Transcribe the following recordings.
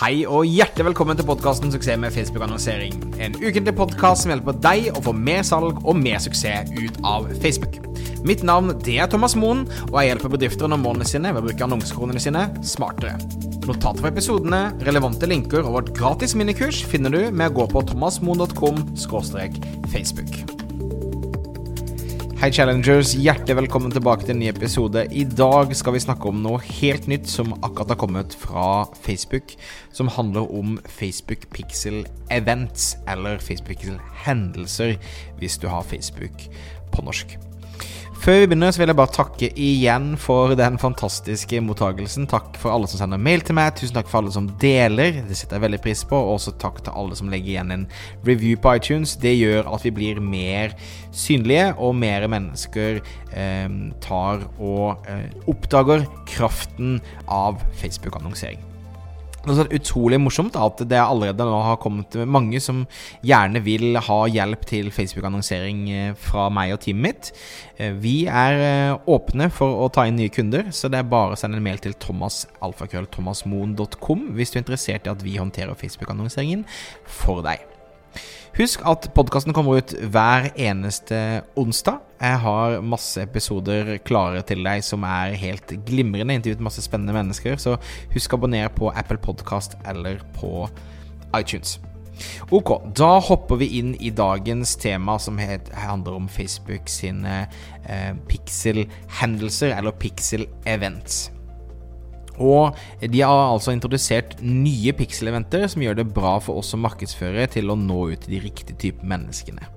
Hei og hjertelig velkommen til podkasten 'Suksess med Facebook-annonsering'. En ukentlig podkast som hjelper deg å få mer salg og mer suksess ut av Facebook. Mitt navn er Thomas Moen, og jeg hjelper bedrifter nå målene sine ved å bruke annonsekronene sine smartere. Notater for episodene, relevante linker og vårt gratis minikurs finner du med å gå på thomasmoen.com facebook. Hei Challengers, hjertelig velkommen tilbake til en ny episode. I dag skal vi snakke om noe helt nytt som akkurat har kommet fra Facebook. Som handler om Facebook Pixel Events, eller Facebook Pixel Hendelser, hvis du har Facebook på norsk. Før vi begynner, så vil jeg bare takke igjen for den fantastiske mottagelsen. Takk for alle som sender mail til meg. Tusen takk for alle som deler. Det setter jeg veldig pris på. Og også takk til alle som legger igjen en review på iTunes. Det gjør at vi blir mer synlige, og mer mennesker eh, tar og eh, oppdager kraften av Facebook-annonsering. Det er utrolig morsomt at det allerede nå har kommet mange som gjerne vil ha hjelp til Facebook-annonsering eh, fra meg og teamet mitt. Eh, vi er eh, åpne for å ta inn nye kunder, så det er bare å sende en mail til thomasalfakrøllthomasmoen.com hvis du er interessert i at vi håndterer Facebook-annonseringen for deg. Husk at podkasten kommer ut hver eneste onsdag. Jeg har masse episoder klare til deg som er helt glimrende. Intervjuet masse spennende mennesker, så husk å abonnere på Apple Podcast eller på iTunes. Ok, da hopper vi inn i dagens tema, som handler om Facebook sine eh, pixel-hendelser, eller pixel-events. Og de har altså introdusert nye pixel-eventer som gjør det bra for oss som markedsførere til å nå ut til de riktige type menneskene.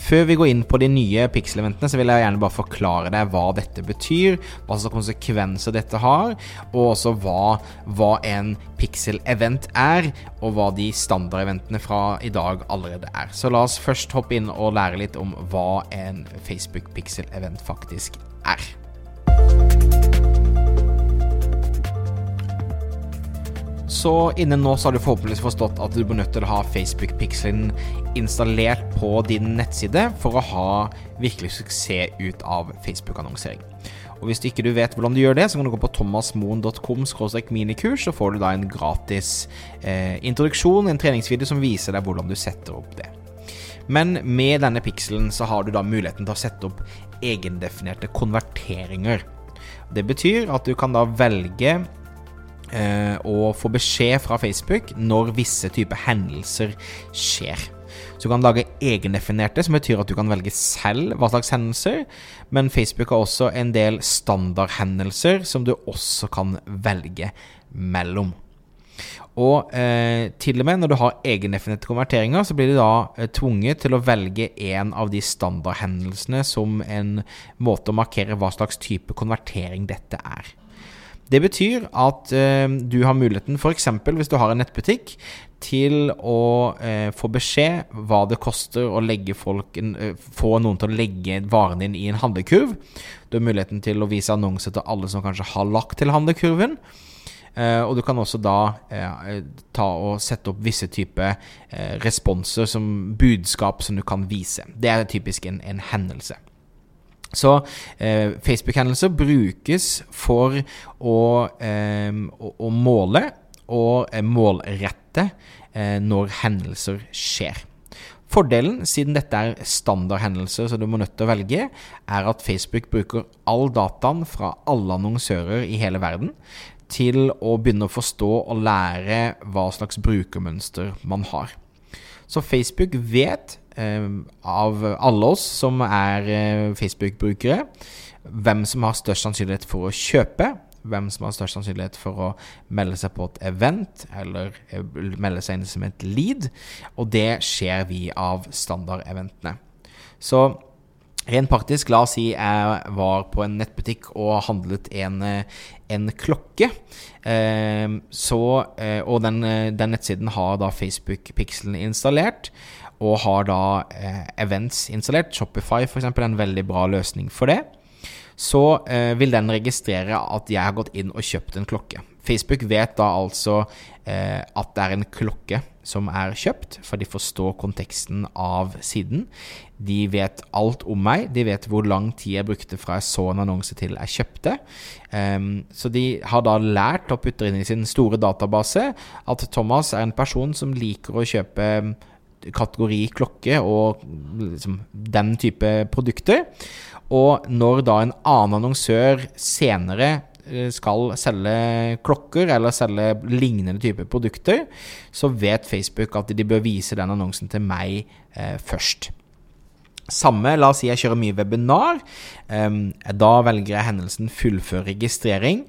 Før vi går inn på de nye pixel-eventene, så vil jeg gjerne bare forklare deg hva dette betyr, hva slags konsekvenser dette har, og også hva, hva en pixel-event er, og hva de standard-eventene fra i dag allerede er. Så la oss først hoppe inn og lære litt om hva en Facebook pixel-event faktisk er. Så innen nå så har du forhåpentligvis forstått at du blir nødt til å ha Facebook-pixelen installert på din nettside for å ha virkelig suksess ut av Facebook-annonsering. Og Hvis du ikke vet hvordan du gjør det, så kan du gå på thomasmoen.com minikurs, så får du da en gratis eh, introduksjon, en treningsvideo som viser deg hvordan du setter opp det. Men med denne pikselen så har du da muligheten til å sette opp egendefinerte konverteringer. Det betyr at du kan da velge eh, å få beskjed fra Facebook når visse typer hendelser skjer. Så du kan lage egendefinerte, som betyr at du kan velge selv hva slags hendelser. Men Facebook har også en del standardhendelser som du også kan velge mellom. Og eh, til og med når du har egendefinerte konverteringer, så blir du da eh, tvunget til å velge en av de standardhendelsene som en måte å markere hva slags type konvertering dette er. Det betyr at eh, du har muligheten, f.eks. hvis du har en nettbutikk, til å eh, få beskjed hva det koster å folk, eh, få noen til å legge varen din i en handlekurv. Du har muligheten til å vise annonser til alle som kanskje har lagt til handlekurven. Uh, og du kan også da uh, ta og sette opp visse typer uh, responser som budskap som du kan vise. Det er typisk en, en hendelse. Så eh, Facebook-hendelser brukes for å, eh, å, å måle og eh, målrette eh, når hendelser skjer. Fordelen, siden dette er standardhendelser som du må nødt til å velge, er at Facebook bruker all dataen fra alle annonsører i hele verden til å begynne å forstå og lære hva slags brukermønster man har. Så Facebook vet av alle oss som er eh, Facebook-brukere, hvem som har størst sannsynlighet for å kjøpe. Hvem som har størst sannsynlighet for å melde seg på et event eller eh, melde seg inn som et lead. Og det skjer vi av standardeventene. Så Rent praktisk, la oss si jeg var på en nettbutikk og handlet en, en klokke. Eh, så, eh, og den, den, nettsiden har da Facebook-pikselen installert og har da eh, events installert. Shopify f.eks. er en veldig bra løsning for det. så eh, vil den registrere at jeg har gått inn og kjøpt en klokke. Facebook vet da altså eh, at det er en klokke som er kjøpt, for de forstår konteksten av siden. De vet alt om meg, de vet hvor lang tid jeg brukte fra jeg så en annonse til jeg kjøpte. Um, så de har da lært og putter inn i sin store database at Thomas er en person som liker å kjøpe kategori klokke og liksom, den type produkter. Og når da en annen annonsør senere eh, skal selge klokker eller selge lignende type produkter, så vet Facebook at de bør vise den annonsen til meg eh, først. Samme, la oss si jeg kjører mye webinar. Eh, da velger jeg hendelsen 'fullfør registrering'.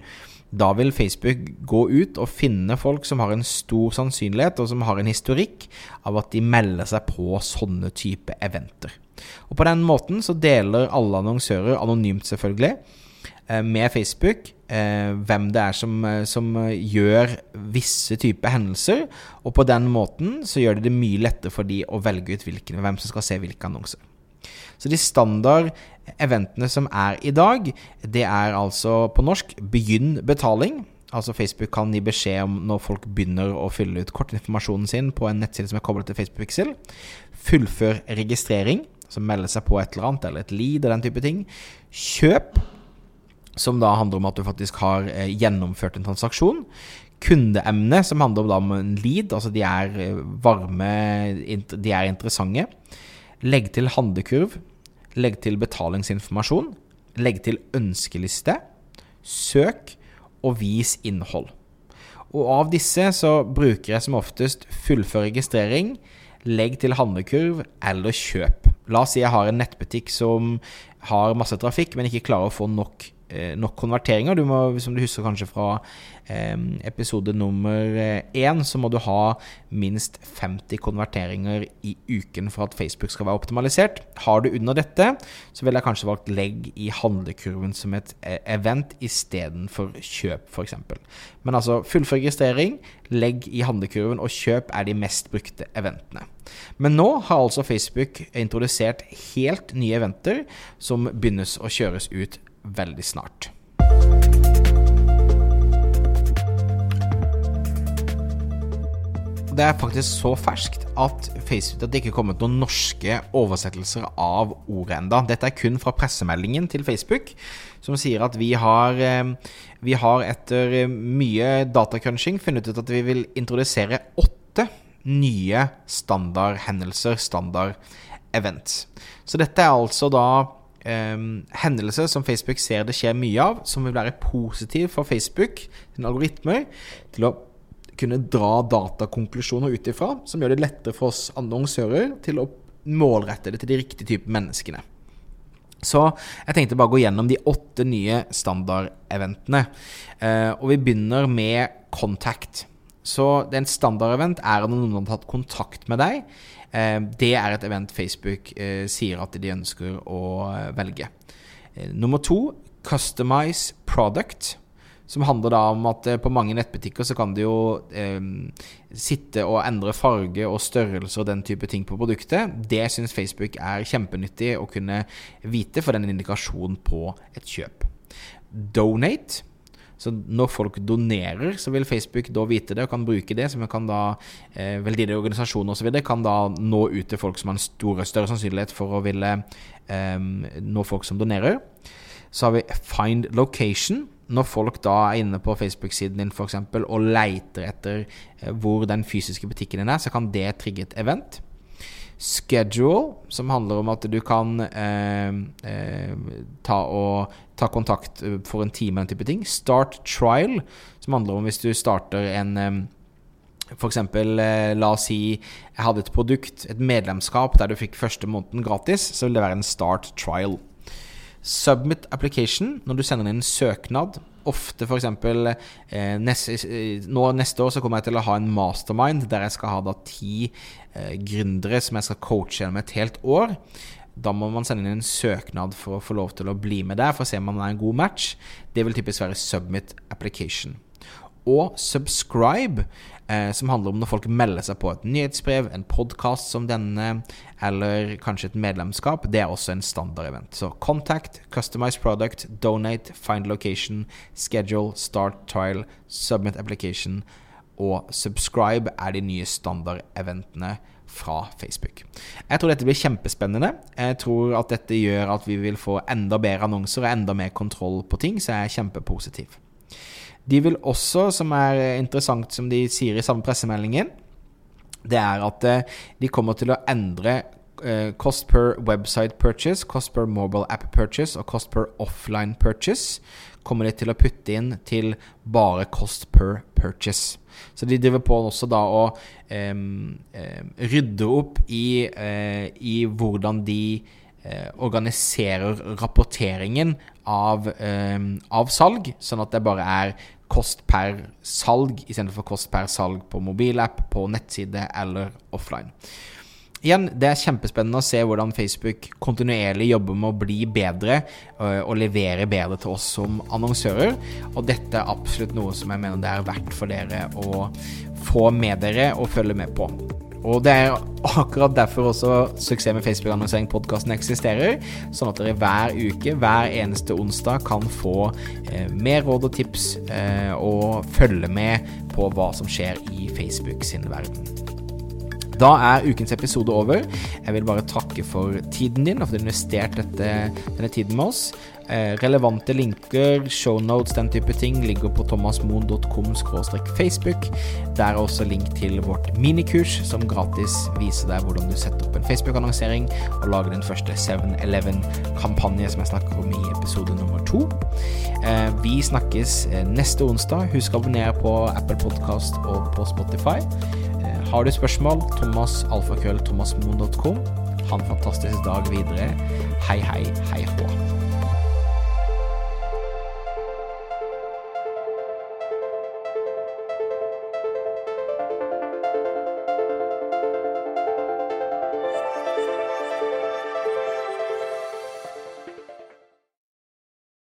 Da vil Facebook gå ut og finne folk som har en stor sannsynlighet, og som har en historikk av at de melder seg på sånne type eventer. Og På den måten så deler alle annonsører, anonymt selvfølgelig, eh, med Facebook eh, hvem det er som, eh, som, gjør visse typer hendelser. Og på den måten så gjør det det mye lettere for de å velge ut hvilken, hvem som skal se hvilke annonser. Så de standard eventene som er i dag, det er altså på norsk 'begynn betaling'. Altså Facebook kan gi beskjed om når folk begynner å fylle ut kortinformasjonen sin på en nettside som er koblet til Facebook Pixel. Fullfør registrering, som melder seg på et eller annet, eller et lead og den type ting. Kjøp, som da handler om at du faktisk har eh, gjennomført en transaksjon. Kundeemne, som handler om en lead, altså de er eh, varme, de er interessante. Legg til handlekurv, Legg til betalingsinformasjon. Legg til ønskeliste. Søk og vis innhold. Og av disse så bruker jeg som oftest fullfør registrering, legg til handlekurv eller kjøp. La oss si jeg har en nettbutikk som har masse trafikk, men ikke klarer å få nok nok konverteringer. Du må, som du husker kanskje fra eh, episode nummer én, så må du ha minst 50 konverteringer i uken for at Facebook skal være optimalisert. Har du under dette, så ville jeg kanskje valgt legg i handlekurven som et eh, event istedenfor kjøp, f.eks. Men altså fullfør registrering, legg i handlekurven, og kjøp er de mest brukte eventene. Men nå har altså Facebook introdusert helt nye eventer som begynnes å kjøres ut veldig snart. Det er faktisk så ferskt at Facebook at det ikke er kommet noen norske oversettelser av ordet enda. Dette er kun fra pressemeldingen til Facebook, som sier at vi har, eh, vi har etter mye datacrunching funnet ut at vi vil introdusere åtte nye standardhendelser, standard events. Så dette er altså da um, hendelser som Facebook ser det skjer mye av, som vil være positiv for Facebook sin algoritmer til å kunne dra datakonklusjoner ut ifra, som gjør det lettere for oss annonsører til å målrette det til de riktige type menneskene. Så jeg tenkte bare å gå gjennom de åtte nye standardeventene. Uh, og vi begynner med Contact. Så det er en standardevent er når noen har tatt kontakt med deg det er et event Facebook eh, sier at de ønsker å eh, velge. Nummer to, Customize Product. Som handler da om at på mange nettbutikker så kan du jo eh, sitte og endre farge og størrelse og den type ting på produktet. Det syns Facebook er kjempenyttig å kunne vite, for den er en indikasjon på et kjøp. Donate så når folk donerer, så vil Facebook da vite det og kan bruke det. Som kan da eh, veldedige organisasjoner osv. kan da nå ut til folk som har en store, større sannsynlighet for å ville eh, nå folk som donerer. Så har vi Find Location. Når folk da er inne på Facebook-siden din for eksempel, og leiter etter eh, hvor den fysiske butikken din er, så kan det trigge et event. Schedule, som handler om at du kan eh, eh, ta, og, ta, kontakt eh, for en time, en type ting. Start trial, som handler om hvis du starter en eh, F.eks. Eh, la oss si jeg hadde et produkt, et medlemskap, der du fikk første måneden gratis, så vil det være en start trial. Submit application, når du sender inn en søknad ofte f.eks. Eh, neste, eh, nå neste år så kommer jeg til å ha en mastermind der jeg skal ha da ti eh, gründere som jeg skal coache gjennom et helt år. Da må man sende inn en søknad for å få lov til å bli med der, for å se om man er en god match. Det vil typisk være submit application. og subscribe, som handler om når folk melder seg på et nyhetsbrev, en podkast som denne, eller kanskje et medlemskap. Det er også en standardevent. Så contact, customize product, donate, find location, schedule, start trial, submit application og subscribe er de nye standardeventene fra Facebook. Jeg tror dette blir kjempespennende. Jeg tror at dette gjør at vi vil få enda bedre annonser og enda mer kontroll på ting, så jeg er kjempepositiv. De vil også, som er interessant som de sier i samme pressemeldingen, det er at eh, de kommer til å endre eh, cost per website purchase, cost per mobile app purchase og cost per offline purchase kommer de til å putte inn til bare cost per purchase. Så de driver på også da å eh, rydde opp i, eh, i hvordan de eh, organiserer rapporteringen av, av, salg, sånn at det bare er kost per salg istedenfor kost per salg på mobilapp, på nettside eller offline. Igjen, det er kjempespennende å se hvordan Facebook kontinuerlig jobber med å bli bedre øh, og levere bedre til oss som annonsører. Og dette er absolutt noe som jeg mener det er verdt for dere å få med dere og følge med på. Og det er akkurat derfor også Suksess med Facebook-annonsering-podkasten eksisterer. Sånn at dere hver uke, hver eneste onsdag, kan få eh, mer råd og tips eh, og følge med på hva som skjer i Facebook sin verden. Da er ukens episode over. Jeg vil bare takke for tiden din og for at du har investert denne tiden med oss. Eh, relevante linker, shownotes, den type ting ligger på thomasmoen.com facebook. Der er også link til vårt minikurs som gratis viser deg hvordan du setter opp en Facebook-annonsering og lager din første 7-Eleven-kampanje som jeg snakker om i episode nummer to. Eh, vi snakkes eh, neste onsdag. Husk å abonnere på Apple Podcast og på Spotify. Har du spørsmål, Thomas thomasmoen.com. Ha en fantastisk dag videre. Hei, hei, hei hå.